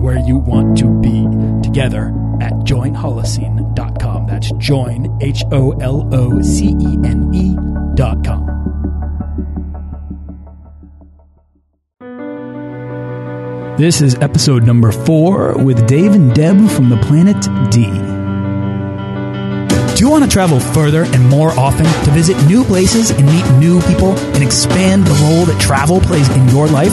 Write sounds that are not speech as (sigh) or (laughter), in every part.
where you want to be together at joinholocene.com. That's join, H O L O C E N E.com. This is episode number four with Dave and Deb from the planet D. Do you want to travel further and more often to visit new places and meet new people and expand the role that travel plays in your life?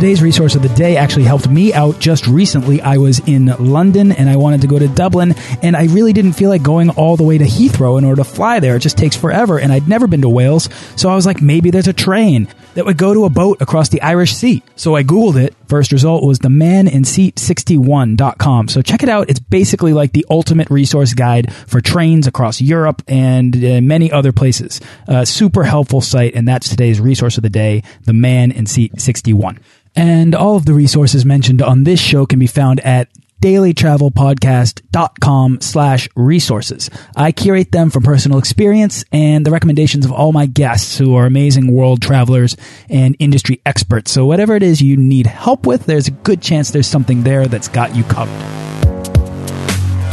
Today's resource of the day actually helped me out just recently. I was in London and I wanted to go to Dublin and I really didn't feel like going all the way to Heathrow in order to fly there. It just takes forever and I'd never been to Wales. So I was like, maybe there's a train that would go to a boat across the Irish Sea. So I Googled it. First result was the maninseat61.com. So check it out. It's basically like the ultimate resource guide for trains across Europe and uh, many other places. Uh, super helpful site. And that's today's resource of the day, the Man in Seat 61. And all of the resources mentioned on this show can be found at dailytravelpodcast.com slash resources. I curate them from personal experience and the recommendations of all my guests who are amazing world travelers and industry experts. So whatever it is you need help with, there's a good chance there's something there that's got you covered.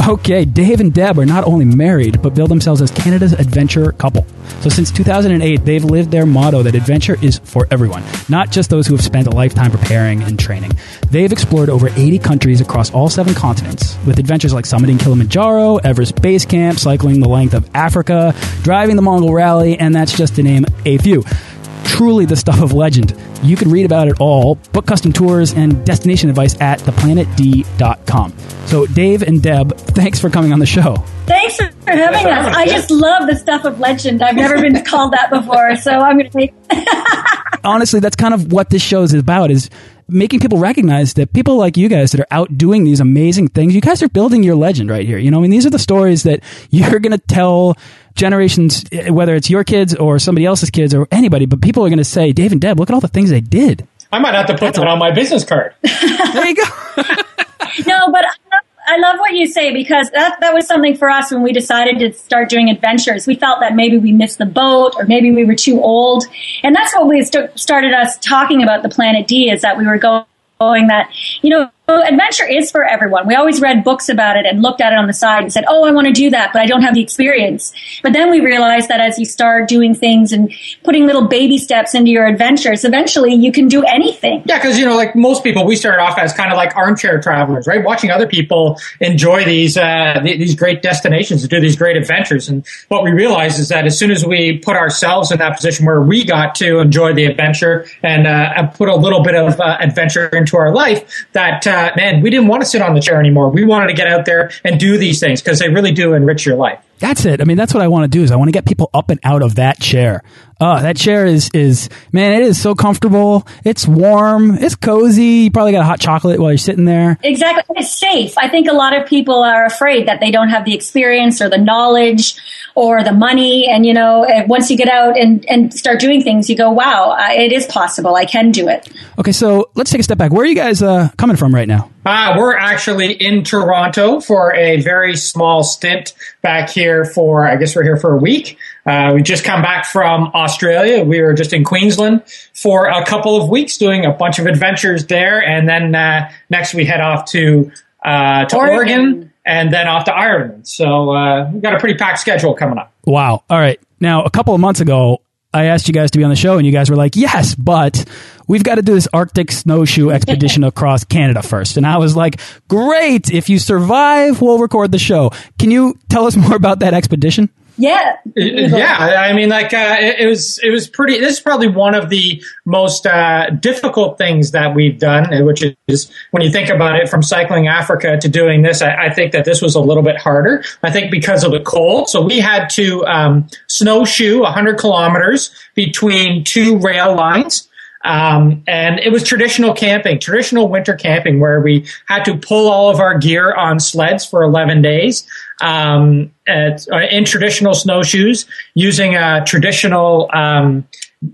Okay, Dave and Deb are not only married, but bill themselves as Canada's adventure couple. So since 2008, they've lived their motto that adventure is for everyone, not just those who have spent a lifetime preparing and training. They've explored over 80 countries across all seven continents, with adventures like summiting Kilimanjaro, Everest Base Camp, cycling the length of Africa, driving the Mongol Rally, and that's just to name a few truly the stuff of legend. You can read about it all, book custom tours, and destination advice at theplanetd.com. So, Dave and Deb, thanks for coming on the show. Thanks for having us. I just love the stuff of legend. I've never been called that before, so I'm going to take. (laughs) Honestly, that's kind of what this show is about. Is making people recognize that people like you guys that are out doing these amazing things, you guys are building your legend right here. You know, I mean, these are the stories that (laughs) you're going to tell generations, eh, whether it's your kids or somebody else's kids or anybody, but people are going to say, Dave and Deb, look at all the things they did. I might have to put That's that on my business card. there you go. (laughs) no, but I love what you say because that, that was something for us when we decided to start doing adventures. We felt that maybe we missed the boat or maybe we were too old. And that's what we st- started us talking about the Planet D is that we were going that, you know, adventure is for everyone. We always read books about it and looked at it on the side and said, "Oh, I want to do that, but I don't have the experience." But then we realized that as you start doing things and putting little baby steps into your adventures, eventually you can do anything. Yeah, because you know, like most people, we started off as kind of like armchair travelers, right? Watching other people enjoy these uh, these great destinations and do these great adventures, and what we realized is that as soon as we put ourselves in that position where we got to enjoy the adventure and, uh, and put a little bit of uh, adventure into our life, that uh, man, we didn't want to sit on the chair anymore. We wanted to get out there and do these things because they really do enrich your life. That's it. I mean, that's what I want to do is I want to get people up and out of that chair. Uh, that chair is, is, man, it is so comfortable. It's warm. It's cozy. You probably got a hot chocolate while you're sitting there. Exactly. It's safe. I think a lot of people are afraid that they don't have the experience or the knowledge or the money. And, you know, once you get out and, and start doing things, you go, wow, it is possible. I can do it. Okay. So let's take a step back. Where are you guys uh, coming from right now? Uh, we're actually in Toronto for a very small stint back here for, I guess we're here for a week. Uh, we just come back from Australia. We were just in Queensland for a couple of weeks doing a bunch of adventures there. And then uh, next we head off to, uh, to Oregon. Oregon. and then off to Ireland. So uh, we've got a pretty packed schedule coming up. Wow. All right. Now, a couple of months ago, I asked you guys to be on the show, and you guys were like, yes, but we've got to do this Arctic snowshoe (laughs) expedition across Canada first. And I was like, great. If you survive, we'll record the show. Can you tell us (laughs) more about that expedition? Yeah. Yeah. I mean, like, uh, it, was, it was pretty, this is probably one of the most, uh, difficult things that we've done, which is when you think about it from cycling Africa to doing this, I, I think that this was a little bit harder. I think because of the cold. So we had to, um, snowshoe 100 kilometers between two rail lines. Um, and it was traditional camping, traditional winter camping, where we had to pull all of our gear on sleds for 11 days um, at, in traditional snowshoes using a traditional um,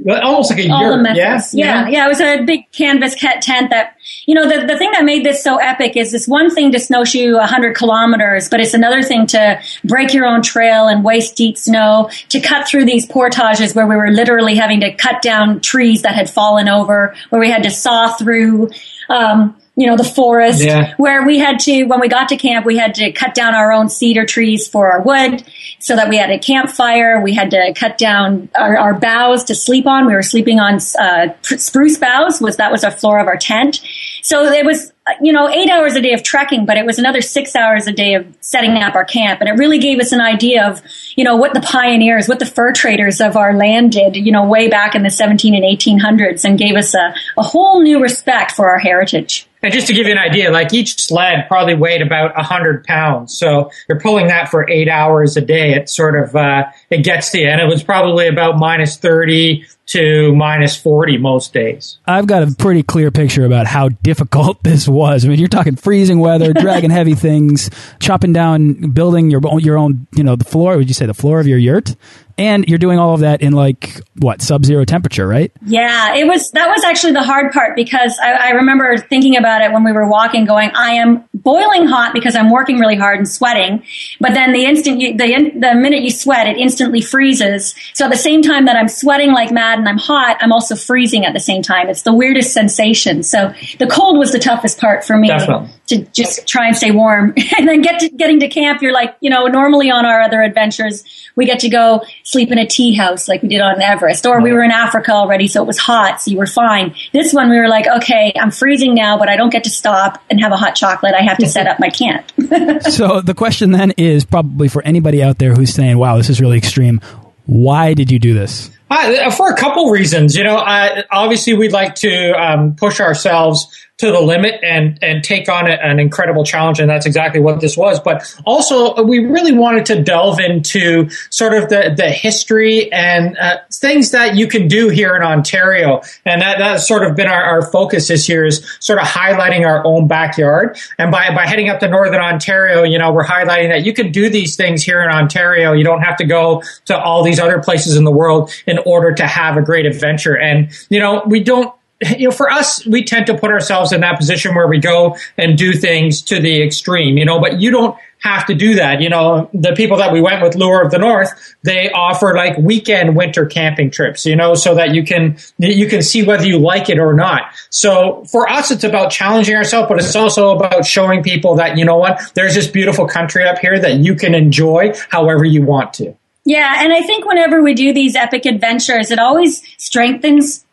almost like a All yurt. methods. Yeah? yeah, yeah. It was a big canvas tent that, you know, the, the thing that made this so epic is this one thing to snowshoe 100 kilometers, but it's another thing to break your own trail and waist deep snow, to cut through these portages where we were literally having to cut down trees that had fallen over, where we had to saw through, um, you know, the forest Yeah. where we had to, when we got to camp, we had to cut down our own cedar trees for our wood so that we had a campfire. We had to cut down our, our boughs to sleep on. We were sleeping on, uh, spruce boughs was, that was our floor of our tent. So it was, you know, eight hours a day of trekking, but it was another six hours a day of setting up our camp. And it really gave us an idea of, you know, what the pioneers, what the fur traders of our land did, you know, way back in the 17 and 1800s and gave us a, a whole new respect for our heritage. And just to give you an idea, like each sled probably weighed about hundred pounds. So you're pulling that for eight hours a day. It sort of, uh, it gets to you. And it was probably about minus 30 to minus 40 most days. I've got a pretty clear picture about how difficult (laughs) this was. I mean, you're talking freezing weather, (laughs) dragging heavy things, chopping down, building your own, your own, you know, the floor. Would you say the floor of your yurt? And you're doing all of that in like what sub-zero temperature, right? Yeah, it was, that was actually the hard part because I, I remember thinking about it when we were walking going, I am boiling hot because I'm working really hard and sweating. But then the instant you, the, the minute you sweat, it instantly freezes. So at the same time that I'm sweating like mad and I'm hot, I'm also freezing at the same time. It's the weirdest sensation. So the cold was the toughest part for me Definitely. to just try and stay warm. (laughs) and then get to, getting to camp, you're like, you know, normally on our other adventures, we get to go sleep in a tea house like we did on Everest, or we were in Africa already, so it was hot, so you were fine. This one, we were like, okay, I'm freezing now, but I don't get to stop and have a hot chocolate. I have to set up my camp. (laughs) so the question then is probably for anybody out there who's saying, "Wow, this is really extreme." Why did you do this? Uh, for a couple reasons, you know, uh, obviously we'd like to um, push ourselves to the limit and and take on an incredible challenge, and that's exactly what this was. But also, we really wanted to delve into sort of the the history and uh, things that you can do here in Ontario, and that that's sort of been our, our focus this year is sort of highlighting our own backyard. And by by heading up to Northern Ontario, you know, we're highlighting that you can do these things here in Ontario. You don't have to go to all these other places in the world in order to have a great adventure. And you know, we don't you know, for us, we tend to put ourselves in that position where we go and do things to the extreme, you know, but you don't have to do that. You know, the people that we went with Lure of the North, they offer like weekend winter camping trips, you know, so that you can, you can see whether you like it or not. So for us, it's about challenging ourselves, but it's also about showing people that, you know what, there's this beautiful country up here that you can enjoy however you want to. Yeah, and I think whenever we do these epic adventures, it always strengthens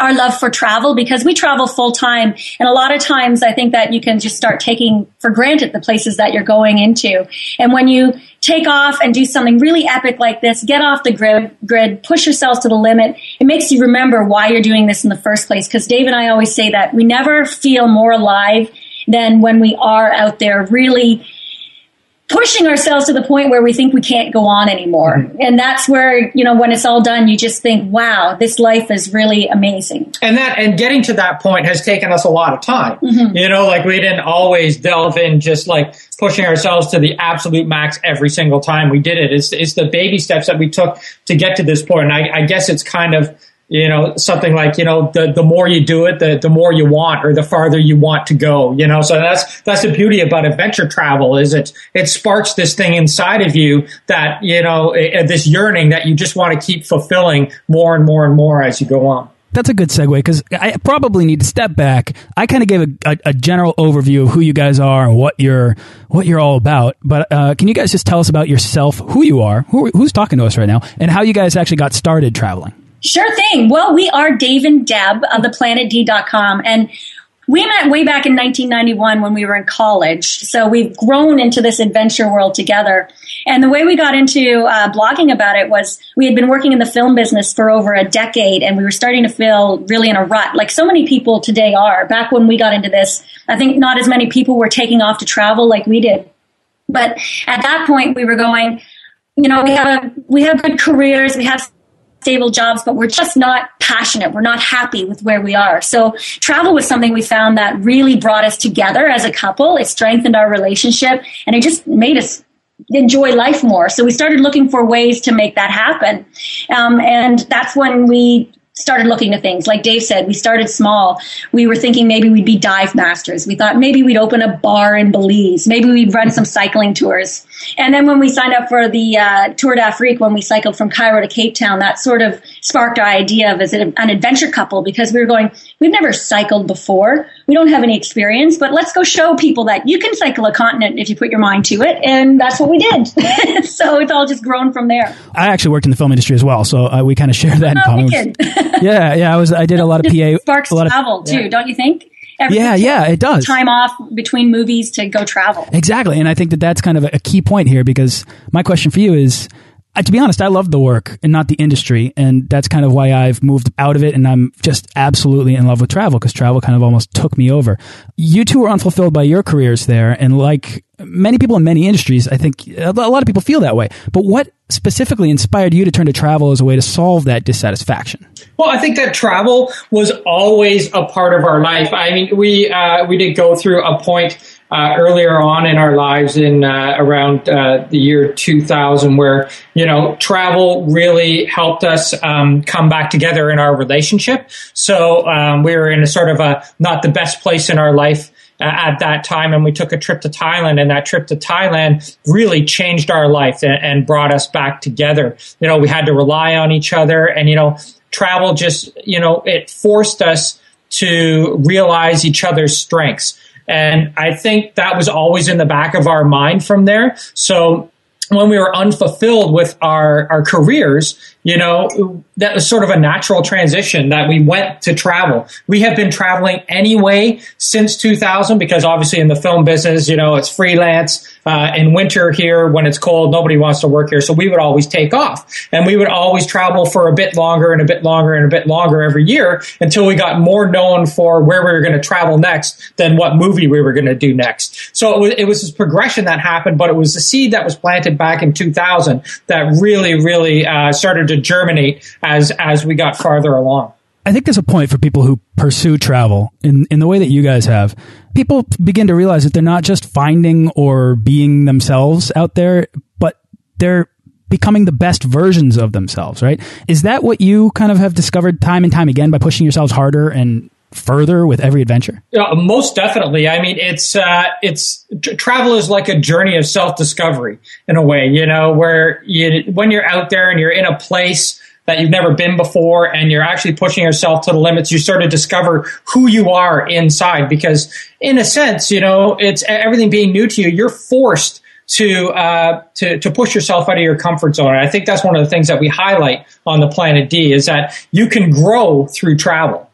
our love for travel because we travel full time. And a lot of times I think that you can just start taking for granted the places that you're going into. And when you take off and do something really epic like this, get off the grid, grid, push yourselves to the limit, it makes you remember why you're doing this in the first place. Because Dave and I always say that we never feel more alive than when we are out there really pushing ourselves to the point where we think we can't go on anymore. And that's where, you know, when it's all done, you just think, wow, this life is really amazing. and that and getting to that point has taken us a lot of time Mm-hmm. you know like we didn't always delve in just like pushing ourselves to the absolute max every single time we did it it's, it's the baby steps that we took to get to this point. point and I, I guess it's kind of you know something like you know the, the more you do it the, the more you want or the farther you want to go you know so that's that's the beauty about adventure travel is it it sparks this thing inside of you that you know eh, this yearning that you just want to keep fulfilling more and more and more as you go on That's a good segue because I probably need to step back. I kind of gave a, a, a general overview of who you guys are and what you're what you're all about. But uh, can you guys just tell us about yourself, who you are, who, who's talking to us right now, and how you guys actually got started traveling? Sure thing. Well, we are Dave and Deb of theplanetd.com. And we met way back in 1991 when we were in college. So we've grown into this adventure world together. And the way we got into uh, blogging about it was we had been working in the film business for over a decade and we were starting to feel really in a rut, like so many people today are. Back when we got into this, I think not as many people were taking off to travel like we did. But at that point, we were going, you know, we have a, we have good careers, we have stable jobs, but we're just not passionate. We're not happy with where we are. So travel was something we found that really brought us together as a couple. It strengthened our relationship and it just made us enjoy life more. So we started looking for ways to make that happen. Um, and that's when we started looking at things. Like Dave said, we started small. We were thinking maybe we'd be dive masters. We thought maybe we'd open a bar in Belize. Maybe we'd run some cycling tours. And then when we signed up for the uh, Tour d'Afrique, when we cycled from Cairo to Cape Town, that sort of sparked our idea of as an adventure couple because we were going, we've never cycled before. We don't have any experience, but let's go show people that you can cycle a continent if you put your mind to it. And that's what we did. (laughs) so it's all just grown from there. I actually worked in the film industry as well, so uh, we kind of share that oh, in common. (laughs) yeah, yeah. I was. I did a lot of PA. Sparks a lot travel of, too, yeah. don't you think? yeah, yeah, it does. Time off between movies to go travel. Exactly, and I think that that's kind of a key point here because my question for you is. Uh, to be honest, I love the work and not the industry. And that's kind of why I've moved out of it. And I'm just absolutely in love with travel because travel kind of almost took me over. You two were unfulfilled by your careers there. And like many people in many industries, I think a lot of people feel that way. But what specifically inspired you to turn to travel as a way to solve that dissatisfaction? Well, I think that travel was always a part of our life. I mean, we uh, we did go through a point uh, earlier on in our lives in uh, around uh, the year 2000 where you know travel really helped us um, come back together in our relationship so um, we were in a sort of a not the best place in our life uh, at that time and we took a trip to Thailand and that trip to Thailand really changed our life and, and brought us back together. You know, we had to rely on each other and, you know, travel just, you know, it forced us to realize each other's strengths. And I think that was always in the back of our mind from there. So when we were unfulfilled with our, our careers, you know, that was sort of a natural transition that we went to travel. We have been traveling anyway since 2000 because obviously in the film business, you know, it's freelance. Uh, in winter here, when it's cold, nobody wants to work here. So we would always take off and we would always travel for a bit longer and a bit longer and a bit longer every year until we got more known for where we were going to travel next than what movie we were going to do next. So it was, it was this progression that happened, but it was the seed that was planted back in 2000 that really, really uh, started to germinate as as we got farther along. I think there's a point for people who pursue travel in in the way that you guys have. People begin to realize that they're not just finding or being themselves out there, but they're becoming the best versions of themselves, right? Is that what you kind of have discovered time and time again by pushing yourselves harder and further with every adventure? Yeah, most definitely. I mean, it's uh, it's travel is like a journey of self discovery in a way. You know, where you when you're out there and you're in a place that you've never been before and you're actually pushing yourself to the limits you start to discover who you are inside because in a sense you know it's everything being new to you you're forced to uh, to to push yourself out of your comfort zone. And I think that's one of the things that we highlight on the Planet D is that you can grow through travel.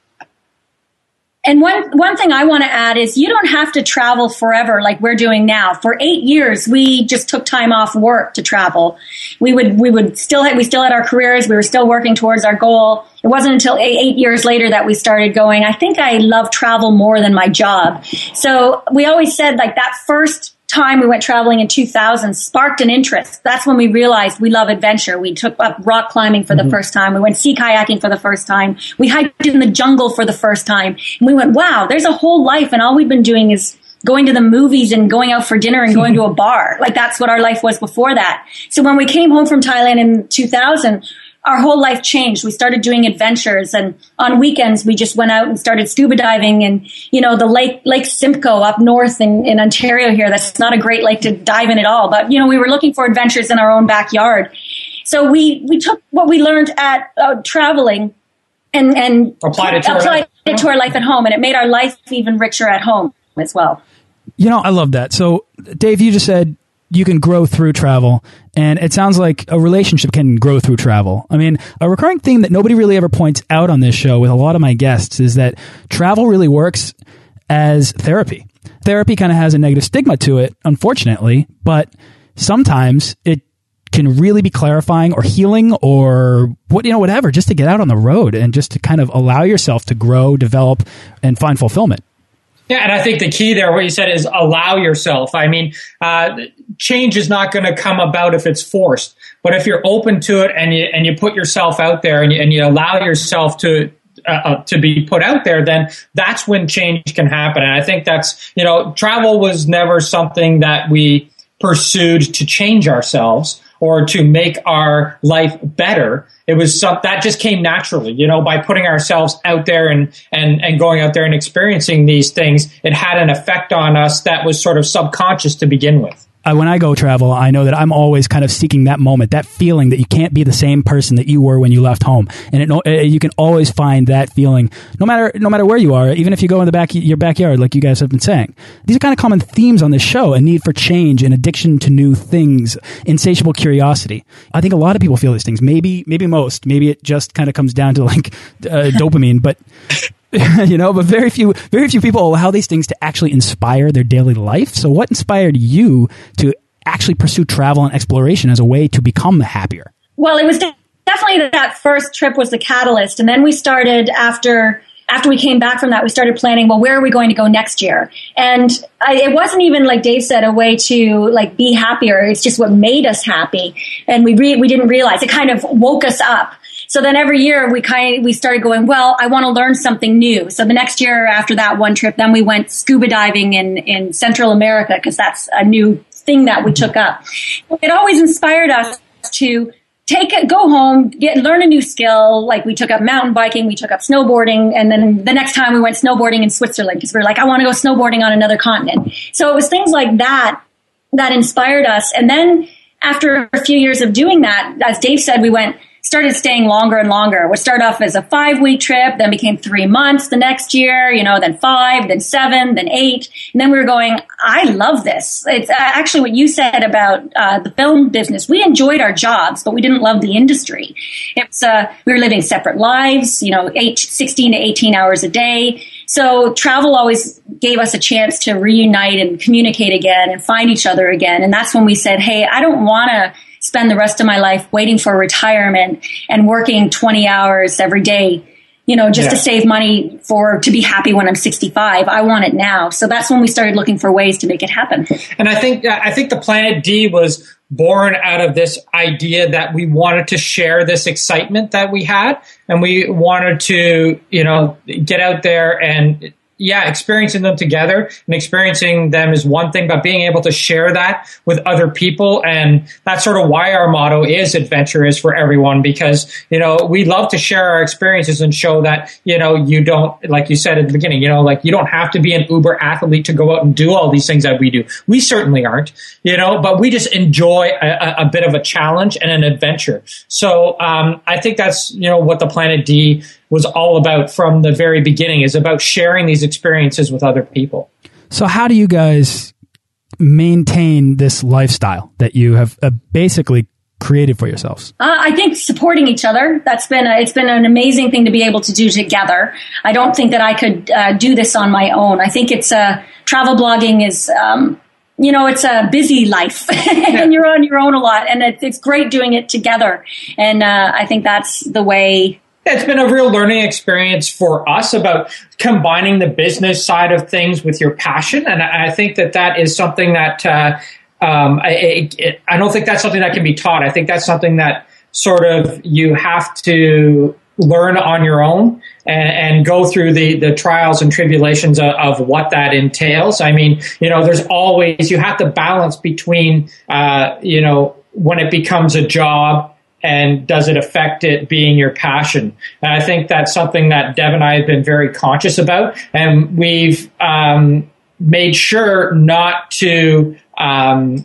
And one, one thing I want to add is you don't have to travel forever like we're doing now. For eight years, we just took time off work to travel. We would, we would still, have, we still had our careers. We were still working towards our goal. It wasn't until eight, eight years later that we started going, I think I love travel more than my job. So we always said like that first time we went traveling in 2000 sparked an interest. That's when we realized we love adventure. We took up rock climbing for mm-hmm. the first time. We went sea kayaking for the first time. We hiked in the jungle for the first time. And we went, wow, there's a whole life and all we've been doing is going to the movies and going out for dinner and going to a bar. Like that's what our life was before that. So when we came home from Thailand in 2000, our whole life changed. We started doing adventures and on weekends we just went out and started scuba diving and, you know, the lake, Lake Simcoe up north in, in Ontario here. That's not a great lake to dive in at all. But, you know, we were looking for adventures in our own backyard. So we, we took what we learned at uh, traveling and, and applied, it to, applied it to our life at home. And it made our life even richer at home as well. You know, I love that. So Dave, you just said you can grow through travel and it sounds like a relationship can grow through travel. I mean, a recurring theme that nobody really ever points out on this show with a lot of my guests is that travel really works as therapy. Therapy kind of has a negative stigma to it, unfortunately, but sometimes it can really be clarifying or healing or what you know whatever just to get out on the road and just to kind of allow yourself to grow develop and find fulfillment yeah, and I think the key there, what you said, is allow yourself. I mean, uh, change is not going to come about if it's forced, but if you're open to it and you and you put yourself out there and you, and you allow yourself to uh, uh, to be put out there, then that's when change can happen. And I think that's you know, travel was never something that we pursued to change ourselves or to make our life better. It was some, that just came naturally, you know, by putting ourselves out there and, and, and going out there and experiencing these things. It had an effect on us that was sort of subconscious to begin with. I, when I go travel, I know that I'm always kind of seeking that moment, that feeling that you can't be the same person that you were when you left home, and it, it, you can always find that feeling, no matter no matter where you are, even if you go in the back your backyard, like you guys have been saying. These are kind of common themes on this show: a need for change, an addiction to new things, insatiable curiosity. I think a lot of people feel these things. Maybe maybe most. Maybe it just kind of comes down to like uh, dopamine, but (laughs) (laughs) you know, but very few, very few people allow these things to actually inspire their daily life. So, what inspired you to actually pursue travel and exploration as a way to become happier? Well, it was definitely that first trip was the catalyst, and then we started after after we came back from that, we started planning, well, where are we going to go next year? And I, it wasn't even, like Dave said, a way to like be happier. It's just what made us happy. And we, re- we didn't realize it kind of woke us up. So then every year we kind of, we started going, well, I want to learn something new. So the next year after that one trip, then we went scuba diving in, in Central America because that's a new thing that we took up. It always inspired us to take it, go home, get, learn a new skill. Like we took up mountain biking, we took up snowboarding, and then the next time we went snowboarding in Switzerland because we are like, I want to go snowboarding on another continent. So it was things like that that inspired us. And then after a few years of doing that, as Dave said, we went, started staying longer and longer. We started off as a five week trip, then became three months the next year, you know, then five, then seven, then eight. And then we were going, I love this. It's actually what you said about uh, the film business. We enjoyed our jobs, but we didn't love the industry. It's, uh, we were living separate lives, you know, eight, 16 to 18 hours a day. So travel always gave us a chance to reunite and communicate again and find each other again. And that's when we said, Hey, I don't want to spend the rest of my life waiting for retirement and working 20 hours every day you know, just yeah. to save money for to be happy when I'm 65. I want it now. So that's when we started looking for ways to make it happen. And I think I think the Planet D was born out of this idea that we wanted to share this excitement that we had and we wanted to, you know, get out there and yeah, experiencing them together and experiencing them is one thing, but being able to share that with other people. And that's sort of why our motto is adventure is for everyone because, you know, we love to share our experiences and show that, you know, you don't, like you said at the beginning, you know, like you don't have to be an uber athlete to go out and do all these things that we do. We certainly aren't, you know, but we just enjoy a, a bit of a challenge and an adventure. So, um, I think that's, you know, what the Planet D was all about from the very beginning is about sharing these experiences with other people. So how do you guys maintain this lifestyle that you have uh, basically created for yourselves? Uh, I think supporting each other. That's been a, it's been an amazing thing to be able to do together. I don't think that I could uh, do this on my own. I think it's a uh, travel blogging is. Um, you know, it's a busy life (laughs) and you're on your own a lot and it, it's great doing it together. And, uh, I think that's the way it's been a real learning experience for us about combining the business side of things with your passion. And I think that that is something that, uh, um, I, I don't think that's something that can be taught. I think that's something that sort of you have to learn on your own and, and, go through the, the trials and tribulations of, of, what that entails. I mean, you know, there's always, you have to balance between, uh, you know, when it becomes a job and does it affect it being your passion? And I think that's something that Deb and I have been very conscious about, and we've um, made sure not to um,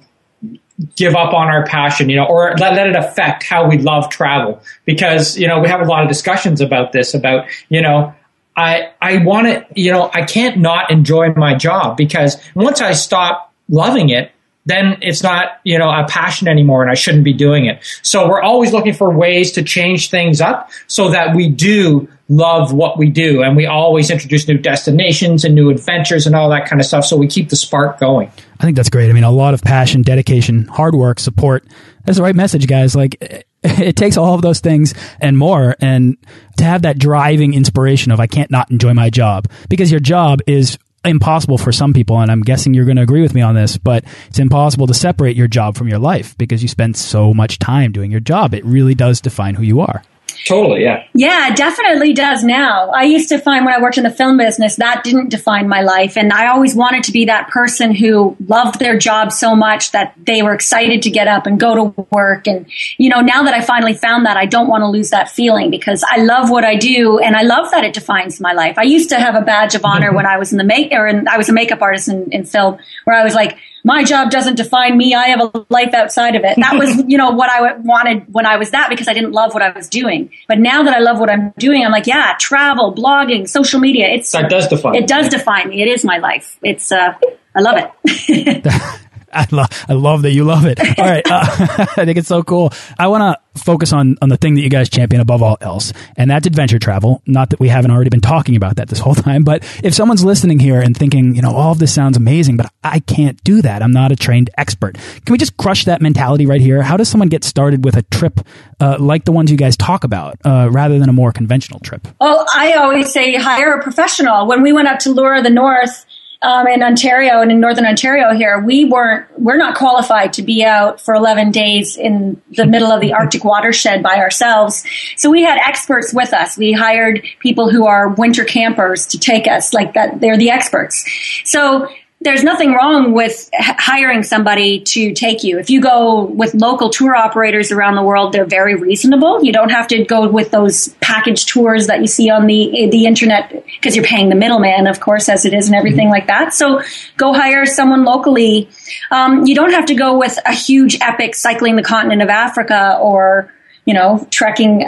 give up on our passion, you know, or let, let it affect how we love travel. Because you know we have a lot of discussions about this, about you know. I, I want to, you know, I can't not enjoy my job because once I stop loving it, then it's not, you know, a passion anymore and I shouldn't be doing it. So we're always looking for ways to change things up so that we do love what we do. And we always introduce new destinations and new adventures and all that kind of stuff. So we keep the spark going. I think that's great. I mean, a lot of passion, dedication, hard work, support. That's the right message, guys. Like, (laughs) it takes all of those things and more and to have that driving inspiration of I can't not enjoy my job because your job is impossible for some people and I'm guessing you're going to agree with me on this but it's impossible to separate your job from your life because you spend so much time doing your job. It really does define who you are Totally, yeah. Yeah, definitely does now. I used to find when I worked in the film business, that didn't define my life. And I always wanted to be that person who loved their job so much that they were excited to get up and go to work. And, you know, now that I finally found that, I don't want to lose that feeling because I love what I do and I love that it defines my life. I used to have a badge of honor mm-hmm. when I was in the make, or in, I was a makeup artist in, in film where I was like, my job doesn't define me. I have a life outside of it. That was, (laughs) you know, what I wanted when I was that because I didn't love what I was doing. But now that I love what I'm doing, I'm like, yeah, travel, blogging, social media. It's that does define. It does define me. It is my life. It's uh, I love it. (laughs) I love, I love that you love it. (laughs) All right. Uh, (laughs) I think it's so cool. I want to focus on, on the thing that you guys champion above all else, and that's adventure travel. Not that we haven't already been talking about that this whole (laughs) time, but if someone's listening here and thinking, you know, all of this sounds amazing, but I can't do that. I'm not a trained expert. Can we just crush that mentality right here? How does someone get started with a trip uh, like the ones you guys talk about, uh, rather than a more conventional trip? Well, I always say hire a professional. When we went up to Lure of the North, um, in Ontario and in Northern Ontario here, we weren't, we're not qualified to be out for 11 days in the middle of the Arctic watershed by ourselves. So we had experts with us. We hired people who are winter campers to take us like that. They're the experts. So there's nothing wrong with hiring somebody to take you. If you go with local tour operators around the world, they're very reasonable. You don't have to go with those package tours that you see on the the internet because you're paying the middleman, of course, as it is and everything mm-hmm. like that. So go hire someone locally. Um, you don't have to go with a huge epic cycling the continent of Africa or you know, trekking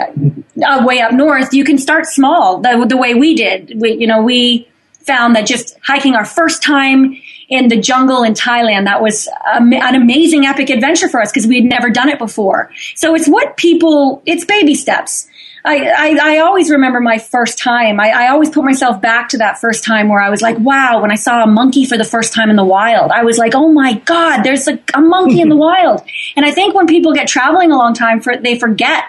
uh, way up north, you can start small the, the way we did. We, you know, we found that just hiking our first time in the jungle in Thailand, that was an amazing epic adventure for us because we had never done it before. So it's what people, it's baby steps. I, I, I always remember my first time. I, I always put myself back to that first time where I was like, wow, when I saw a monkey for the first time in the wild, I was like, oh my God, there's a, a monkey in the (laughs) wild. And I think when people get traveling a long time, for, they forget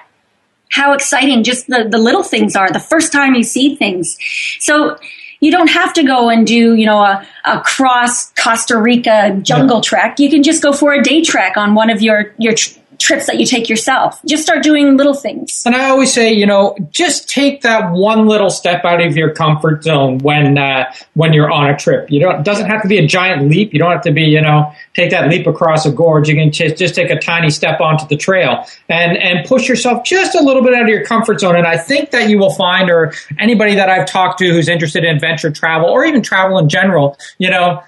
how exciting just the, the little things are the first time you see things. So you don't have to go and do, you know, a, a cross Costa Rica jungle yeah. trek. You can just go for a day trek on one of your, your tr- trips that you take yourself. Just start doing little things. And I always say, you know, just take that one little step out of your comfort zone when uh, when you're on a trip. You don't. It doesn't have to be a giant leap. You don't have to be, you know, take that leap across a gorge. You can just just take a tiny step onto the trail and and push yourself just a little bit out of your comfort zone. And I think that you will find, or anybody that I've talked to who's interested in adventure travel or even travel in general, you know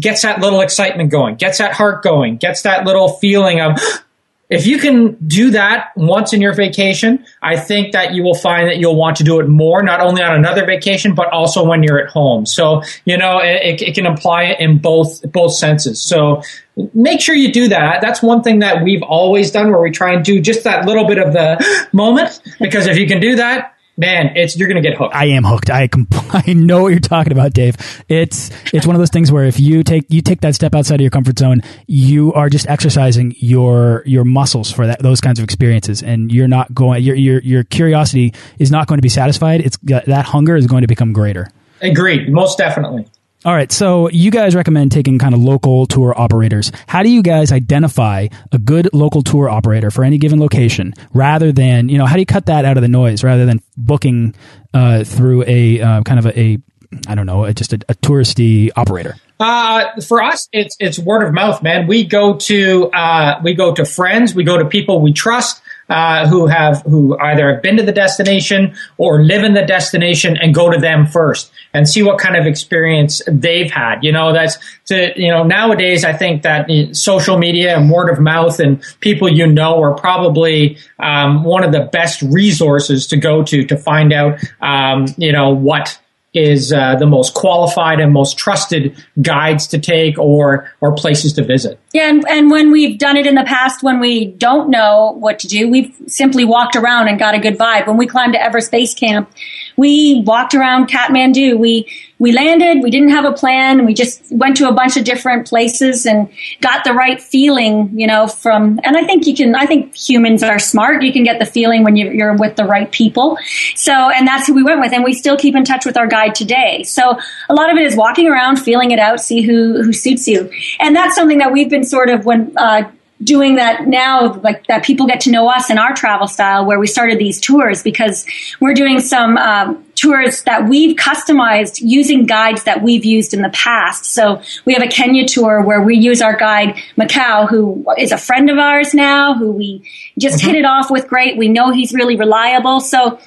gets that little excitement going, gets that heart going, gets that little feeling of, if you can do that once in your vacation, I think that you will find that you'll want to do it more, not only on another vacation, but also when you're at home. So, you know, it, it can apply it in both, both senses. So make sure you do that. That's one thing that we've always done where we try and do just that little bit of the (gasps) moment, because if you can do that, man, it's you're going to get hooked. I am hooked. I (laughs) I know what you're talking about, Dave. It's it's one of those things where if you take you take that step outside of your comfort zone, you are just exercising your your muscles for that those kinds of experiences, and you're not going your your your curiosity is not going to be satisfied. It's that hunger is going to become greater. Agreed, most definitely. All right. So you guys recommend taking kind of local tour operators. How do you guys identify a good local tour operator for any given location rather than, you know, how do you cut that out of the noise rather than booking uh, through a uh, kind of a, a, I don't know, just a, a touristy operator? Uh, for us, it's it's word of mouth, man. We go to uh, we go to friends, we go to people we trust uh, who have who either have been to the destination or live in the destination and go to them first and see what kind of experience they've had. You know, that's to you know nowadays I think that social media and word of mouth and people you know are probably um, one of the best resources to go to to find out um, you know what is uh, the most qualified and most trusted guides to take or or places to visit. Yeah, and, and when we've done it in the past, when we don't know what to do, we've simply walked around and got a good vibe. When we climbed to Everest Base Camp, we walked around Kathmandu. We we landed. We didn't have a plan. We just went to a bunch of different places and got the right feeling, you know, from. And I think you can. I think humans are smart. You can get the feeling when you're with the right people. So, and that's who we went with, and we still keep in touch with our guide today. So, a lot of it is walking around, feeling it out, see who who suits you, and that's something that we've been sort of when. Uh, doing that now, like that people get to know us and our travel style, where we started these tours because we're doing some um, tours that we've customized using guides that we've used in the past. So we have a Kenya tour where we use our guide Macau, who is a friend of ours now, who we just mm-hmm. hit it off with great. We know he's really reliable. So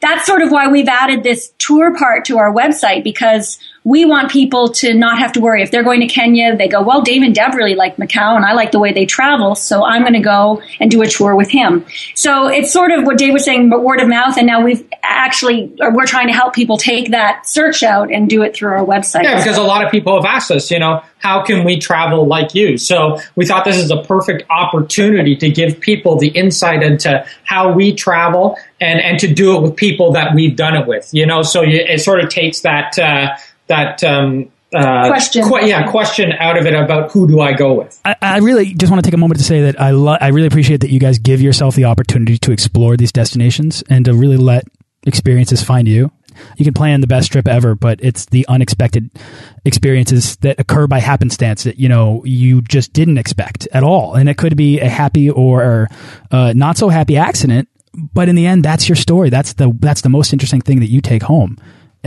that's sort of why we've added this tour part to our website because we want people to not have to worry. If they're going to Kenya, they go, well, Dave and Deb really like Macau and I like the way they travel. So I'm going to go and do a tour with him. So it's sort of what Dave was saying, but word of mouth. And now we've actually, we're trying to help people take that search out and do it through our website. Yeah, because a lot of people have asked us, you know, how can we travel like you? So we thought this is a perfect opportunity to give people the insight into how we travel and, and to do it with people that we've done it with, you know, so you, it sort of takes that, uh, that um, uh, question. Qu- yeah, question out of it about who do I go with. I, I really just want to take a moment to say that I lo- I really appreciate that you guys give yourself the opportunity to explore these destinations and to really let experiences find you. You can plan the best trip ever, but it's the unexpected experiences that occur by happenstance that you know you just didn't expect at all, and it could be a happy or uh, not so happy accident. But in the end, that's your story. That's the that's the most interesting thing that you take home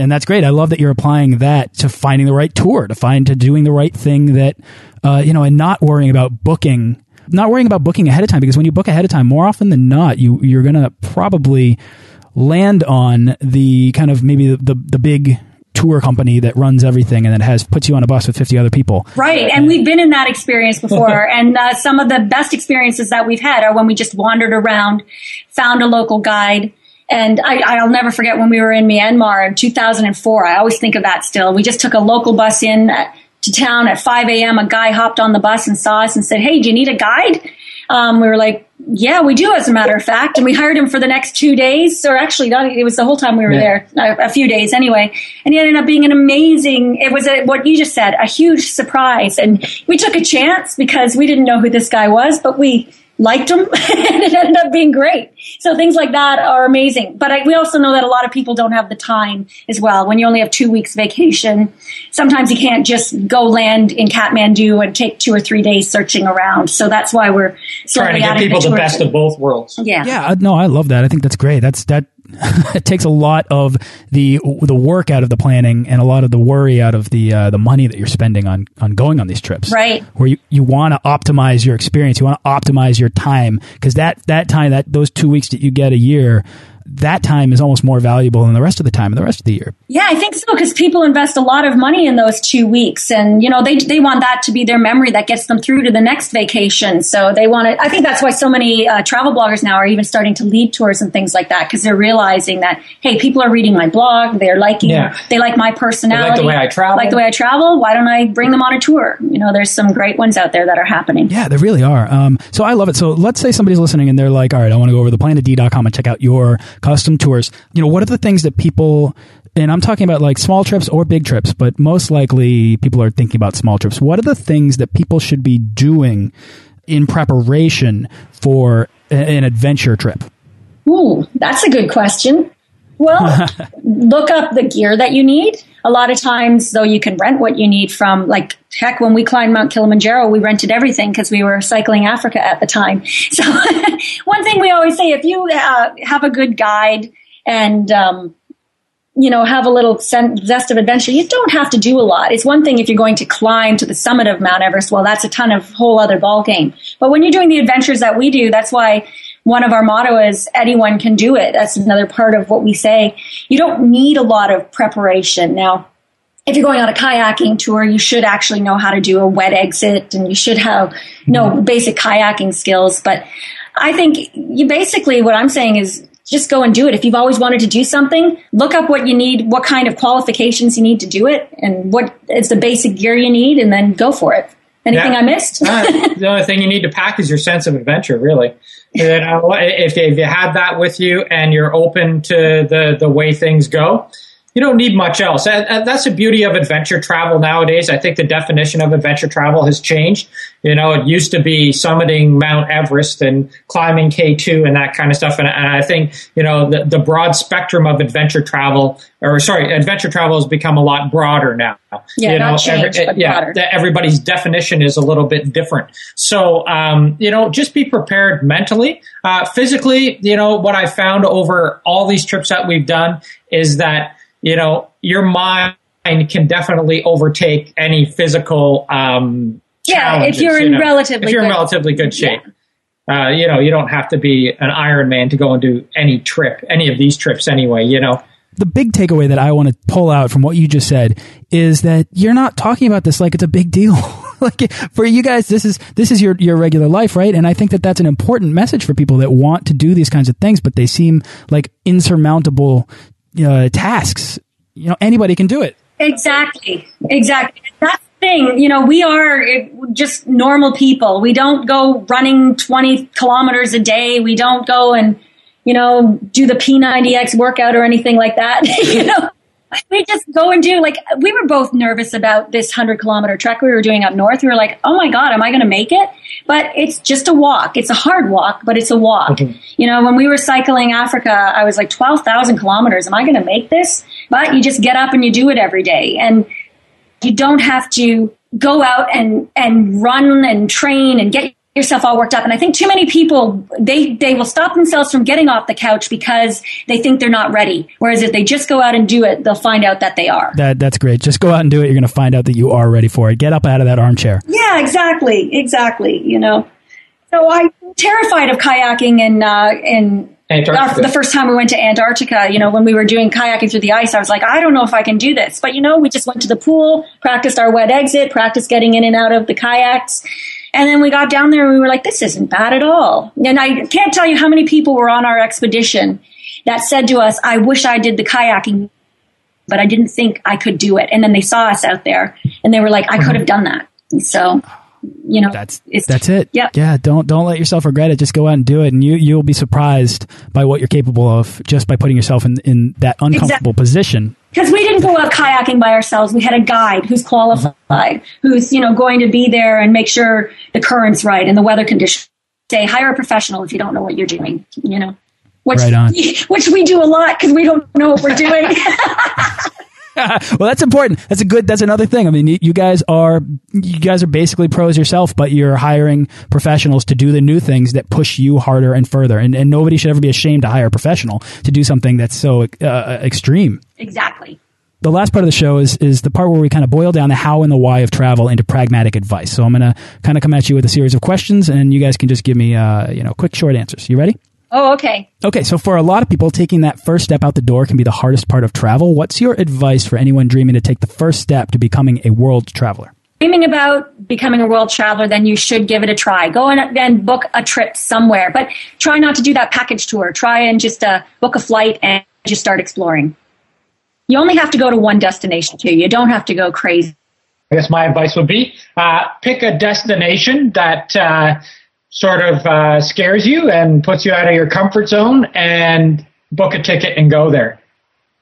and that's great. I love that you're applying that to finding the right tour, to find to doing the right thing that, uh, you know, and not worrying about booking, not worrying about booking ahead of time because when you book ahead of time, more often than not, you you're gonna probably land on the kind of maybe the, the, the big tour company that runs everything and that has puts you on a bus with 50 other people. Right. And we've been in that experience before. (laughs) and uh, some of the best experiences that we've had are when we just wandered around, found a local guide, and I, will never forget when we were in Myanmar in 2004. I always think of that still. We just took a local bus in to town at 5 a.m. A guy hopped on the bus and saw us and said, Hey, do you need a guide? Um, we were like, yeah, we do, as a matter of fact. And we hired him for the next two days, or actually, not, it was the whole time we were yeah. there, a, a, few days anyway. And he ended up being an amazing, it was a, what you just said, a huge surprise. And we took a chance because we didn't know who this guy was, but we, liked them (laughs) and it ended up being great. So things like that are amazing. But I, we also know that a lot of people don't have the time as well. When you only have two weeks vacation, sometimes you can't just go land in Kathmandu and take two or three days searching around. So that's why we're trying to give people the, the best of both worlds. Yeah. Yeah. No, I love that. I think that's great. That's, that, (laughs) it takes a lot of the the work out of the planning and a lot of the worry out of the uh, the money that you're spending on on going on these trips. Right. Where you, you want to optimize your experience, you want to optimize your time because that that time that those two weeks that you get a year that time is almost more valuable than the rest of the time in the rest of the year. Yeah, I think so because people invest a lot of money in those two weeks, and you know they they want that to be their memory that gets them through to the next vacation. So they want it. I think that's why so many uh, travel bloggers now are even starting to lead tours and things like that because they're realizing that hey, people are reading my blog, they're liking, yeah. they like my personality, they like the way I travel, like the way I travel. Why don't I bring them on a tour? You know, there's some great ones out there that are happening. Yeah, there really are. Um, so I love it. So let's say somebody's listening and they're like, all right, I want to go over the planetd.com and check out your custom tours you know, what are the things that people and I'm talking about like small trips or big trips, but most likely people are thinking about small trips. What are the things that people should be doing in preparation for an adventure trip? Ooh, that's a good question. Well, (laughs) look up the gear that you need. A lot of times, though, you can rent what you need from, like, heck, when we climbed Mount Kilimanjaro, we rented everything because we were cycling Africa at the time. (laughs) So, (laughs) one thing we always say if you uh, have a good guide, and um, you know have a little zest of adventure you don't have to do a lot it's one thing if you're going to climb to the summit of mount everest well that's a ton of whole other ball game but when you're doing the adventures that we do that's why one of our motto is anyone can do it that's another part of what we say you don't need a lot of preparation now if you're going on a kayaking tour, you should actually know how to do a wet exit and you should have no mm-hmm. basic kayaking skills. But I think you basically what I'm saying is just go and do it. If you've always wanted to do something, look up what you need, what kind of qualifications you need to do it, and what is the basic gear you need, and then go for it. Anything yeah. I missed? uh, (laughs) the only thing you need to pack is your sense of adventure, really. You know, if, if you have that with you and you're open to the, the way things go, you don't need much else. And That's the beauty of adventure travel nowadays. I think the definition of adventure travel has changed. You know, it used to be summiting Mount Everest and climbing K2 and that kind of stuff. And, I think, you know, the, the broad spectrum of adventure travel, or sorry, adventure travel has become a lot broader now. Yeah, you know, changed, every, yeah, everybody's definition is a little bit different. So, um, you know, just be prepared mentally. Uh, physically, you know, what I found over all these trips that we've done is that you know, your mind can definitely overtake any physical. Um, yeah, if you're in you know, relatively if you're good. in relatively good shape. Yeah. Uh, you know, you don't have to be an Iron Man to go and do any trip, any of these trips anyway. You know, the big takeaway that I want to pull out from what you just said is that you're not talking about this like it's a big deal. (laughs) like for you guys, this is this is your your regular life, right? And I think that that's an important message for people that want to do these kinds of things, but they seem like insurmountable uh, tasks. You know, anybody can do it. Exactly. Exactly. That's the thing. You know, we are just normal people. We don't go running 20 kilometers a day. We don't go and, you know, do the P90X workout or anything like that. (laughs) you know, we just go and do like we were both nervous about this 100 kilometer trek we were doing up north. We were like oh my god am i going to make it? But it's just a walk. It's a hard walk but it's a walk. Mm-hmm. you know when we were cycling africa i was like 12000 kilometers am i going to make this? But you just get up and you do it every day. And you don't have to go out and and run and train and get yourself all worked up. And I think too many people, they, they will stop themselves from getting off the couch because they think they're not ready. Whereas if they just go out and do it, they'll find out that they are. That, that's great. Just go out and do it. You're going to find out that you are ready for it. Get up out of that armchair. Yeah, exactly. Exactly. You know, so I'm terrified of kayaking and, uh, in, our, the first time we went to Antarctica, you know, when we were doing kayaking through the ice, I was like, I don't know if I can do this. But, you know, we just went to the pool, practiced our wet exit, practiced getting in and out of the kayaks. And then we got down there and we were like, this isn't bad at all. And I can't tell you how many people were on our expedition that said to us, I wish I did the kayaking, but I didn't think I could do it. And then they saw us out there and they were like, I could have mm-hmm. done that. So, you know, that's, that's it. Yeah. Yeah. Don't, don't let yourself regret it. Just go out and do it. And you, you'll be surprised by what you're capable of just by putting yourself in, in that uncomfortable exactly. position because we didn't go out kayaking by ourselves. We had a guide who's qualified, who's you know going to be there and make sure the current's right and the weather conditions. Say hire a professional if you don't know what you're doing. You know, which right which we do a lot because we don't know what we're doing. (laughs) (laughs) well, that's important. That's a good. That's another thing. I mean, you, you, guys are you guys are basically pros yourself, but you're hiring professionals to do the new things that push you harder and further. And, and nobody should ever be ashamed to hire a professional to do something that's so uh, extreme. Exactly. The last part of the show is is the part where we kind of boil down the how and the why of travel into pragmatic advice. So I'm going to kind of come at you with a series of questions, and you guys can just give me uh, you know quick short answers. You ready? Oh, okay. Okay, so for a lot of people, taking that first step out the door can be the hardest part of travel. What's your advice for anyone dreaming to take the first step to becoming a world traveler? Dreaming about becoming a world traveler, then you should give it a try. Go and then book a trip somewhere, but try not to do that package tour. Try and just uh, book a flight and just start exploring. You only have to go to one destination too. You don't have to go crazy. I guess my advice would be uh, pick a destination that uh, sort of uh, scares you and puts you out of your comfort zone and book a ticket and go there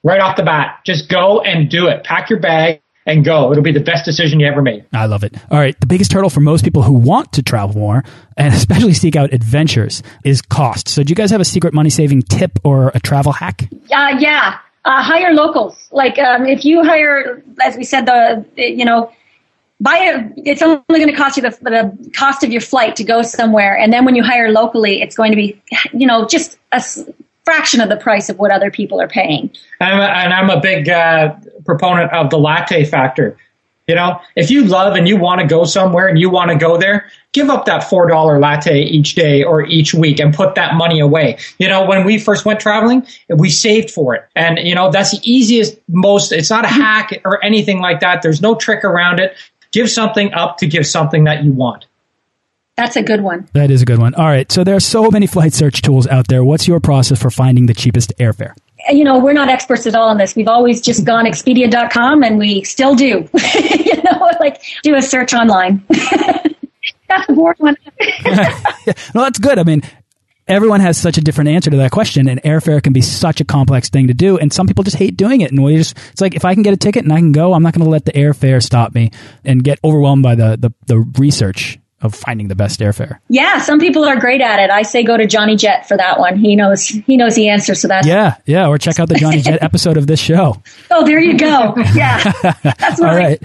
right off the bat. Just go and do it. Pack your bag and go. It'll be the best decision you ever made. I love it. All right. The biggest hurdle for most people who want to travel more and (laughs) especially seek out adventures is cost. So do you guys have a secret money saving tip or a travel hack? Uh, yeah. Uh, hire locals. Like um, if you hire, as we said, the you know buy it. It's only going to cost you the, the cost of your flight to go somewhere, and then when you hire locally, it's going to be, you know, just a fraction of the price of what other people are paying. And I'm a, and I'm a big uh, proponent of the latte factor. You know, if you love and you want to go somewhere and you want to go there, give up that $4 latte each day or each week and put that money away. You know, when we first went traveling, we saved for it. And, you know, that's the easiest, most, it's not a hack or anything like that. There's no trick around it. Give something up to give something that you want. That's a good one. That is a good one. All right. So there are so many flight search tools out there. What's your process for finding the cheapest airfare? You know, we're not experts at all on this. We've always just gone Expedia.com and we still do. (laughs) you know, like do a search online. (laughs) that's the boring one. (laughs) no, that's good. I mean, everyone has such a different answer to that question and airfare can be such a complex thing to do and some people just hate doing it and we just it's like if i can get a ticket and i can go i'm not going to let the airfare stop me and get overwhelmed by the the, the research of finding the best airfare. Yeah, some people are great at it. I say go to Johnny Jet for that one. He knows he knows the answer. So that's yeah, yeah. Or check out the Johnny Jet (laughs) episode of this show. Oh, there you go. (laughs) Yeah, that's what all right.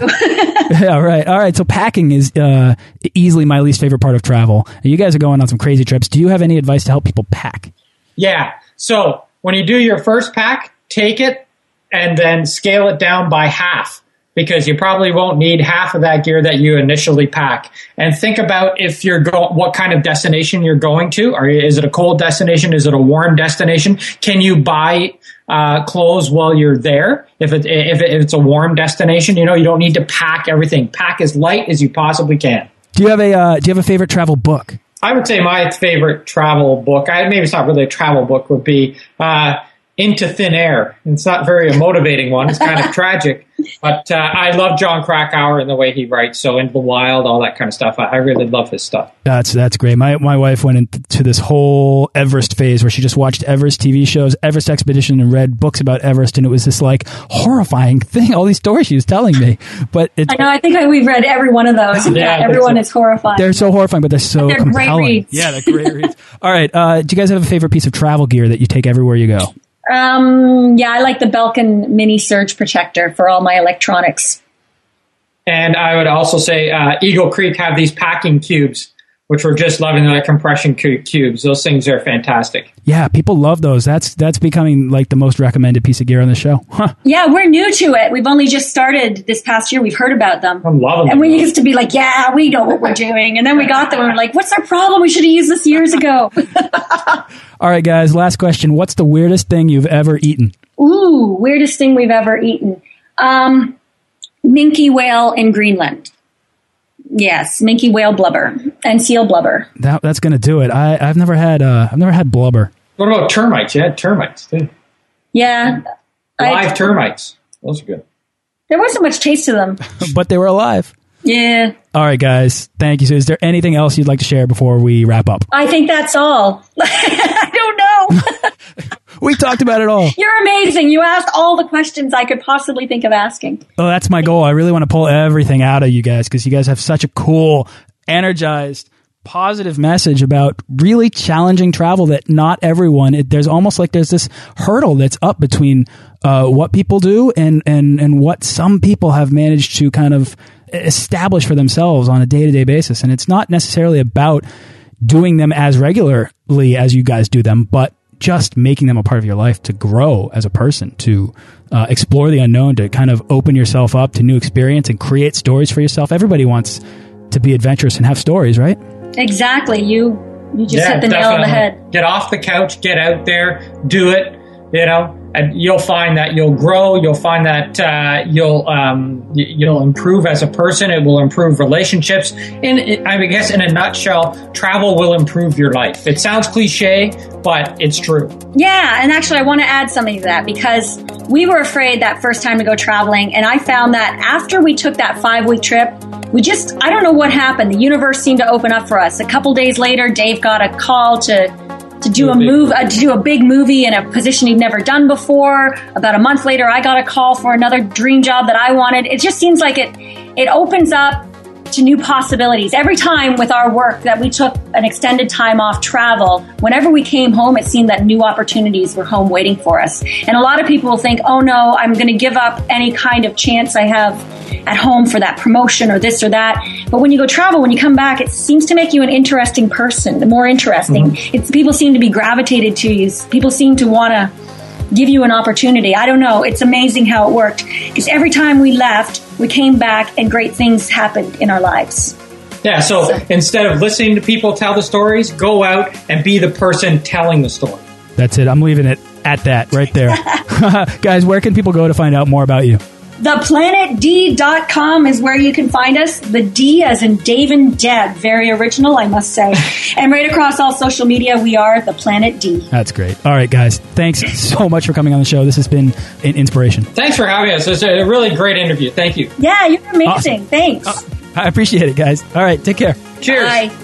yeah, (laughs) right. All right. So packing is uh, easily my least favorite part of travel. You guys are going on some crazy trips. Do you have any advice to help people pack? Yeah. So when you do your first pack, take it and then scale it down by half because you probably won't need half of that gear that you initially pack. And think about if you're going, what kind of destination you're going to. Are is it a cold destination? Is it a warm destination? Can you buy uh, clothes while you're there? If it, if, it, if it's a warm destination, you know you don't need to pack everything. Pack as light as you possibly can. Do you have a uh, Do you have a favorite travel book? I would say my favorite travel book. I maybe it's not really a travel book. Would be. Uh, into thin air. It's not very a motivating one. It's kind of (laughs) tragic, but uh, I love Jon Krakauer and the way he writes. So in the wild, all that kind of stuff. I, I, really love his stuff. That's that's great. My my wife went into this whole Everest phase where she just watched Everest TV shows, Everest Expedition, and read books about Everest, and it was this like horrifying thing. All these stories she was telling me, but I know. I think we've read every one of those. (laughs) yeah, yeah everyone so. is horrifying. They're so horrifying, but they're so they're compelling. Yeah, they're great reads. All right. Uh, do you guys have a favorite piece of travel gear that you take everywhere you go? Um, yeah, I like the Belkin Mini Surge Protector for all my electronics. And I would also say uh, Eagle Creek have these packing cubes which we're just loving the compression cubes. Those things are fantastic. Yeah, people love those. That's that's becoming like the most recommended piece of gear on the show. (laughs) Huh. Yeah, we're new to it. We've only just started this past year. We've heard about them. I'm loving them. And we used to be like, yeah, we know what we're doing. And then we got them and we're like, what's our problem? We should have used this years ago. (laughs) All right, guys, last question. What's the weirdest thing you've ever eaten? Ooh, weirdest thing we've ever eaten. Um, minke whale in Greenland. Yes, minke whale blubber and seal blubber. That, that's going to do it. I, have never had uh, I've never had blubber. What about termites? You had termites too. Yeah, live I, termites. Those are good. There wasn't much taste to them, (laughs) but they were alive. Yeah. All right, guys. Thank you. So, is there anything else you'd like to share before we wrap up? I think that's all. (laughs) I don't know. (laughs) we (laughs) talked about it all. You're amazing. You asked all the questions I could possibly think of asking. Oh, that's my goal. I really want to pull everything out of you guys because you guys have such a cool, energized, positive message about really challenging travel that not everyone it, there's almost like there's this hurdle that's up between uh, what people do and and and what some people have managed to kind of establish for themselves on a day-to-day basis and it's not necessarily about doing them as regularly as you guys do them but just making them a part of your life to grow as a person, to uh, explore the unknown, to kind of open yourself up to new experience and create stories for yourself. Everybody wants to be adventurous and have stories, right? Exactly. You you just yeah, hit the definitely. nail on the head. Get off the couch, get out there, do it. You know, and you'll find that you'll grow. You'll find that uh, you'll um, you'll improve as a person. It will improve relationships. And I guess, in a nutshell, travel will improve your life. It sounds cliche, but it's true. Yeah, and actually, I want to add something to that because we were afraid that first time to go traveling, and I found that after we took that five week trip, we just I don't know what happened. The universe seemed to open up for us. A couple days later, Dave got a call to to do a move, uh, to do a big movie in a position he'd never done before. About a month later, I got a call for another dream job that I wanted. It just seems like it, it opens up to new possibilities. Every time with our work that we took an extended time off travel, whenever we came home, it seemed that new opportunities were home waiting for us. And a lot of people think, oh no, I'm going to give up any kind of chance I have at home for that promotion or this or that. But when you go travel, when you come back, it seems to make you an interesting person, the more interesting. Mm-hmm. It's people seem to be gravitated to you. People seem to want to give you an opportunity. I don't know. It's amazing how it worked. Because every time we left, we came back and great things happened in our lives. Yeah, so, so instead of listening to people tell the stories, go out and be the person telling the story. That's it. I'm leaving it at that right there. (laughs) (laughs) Guys, where can people go to find out more about you? ThePlanetD.com is where you can find us. The D as in Dave and Deb. Very original, I must say. (laughs) and right across all social media, we are The Planet D. That's great. All right, guys. Thanks so much for coming on the show. This has been an inspiration. Thanks for having us. It's a really great interview. Thank you. Yeah, you're amazing. Awesome. Thanks. Uh, I appreciate it, guys. All right, take care. Cheers. Bye.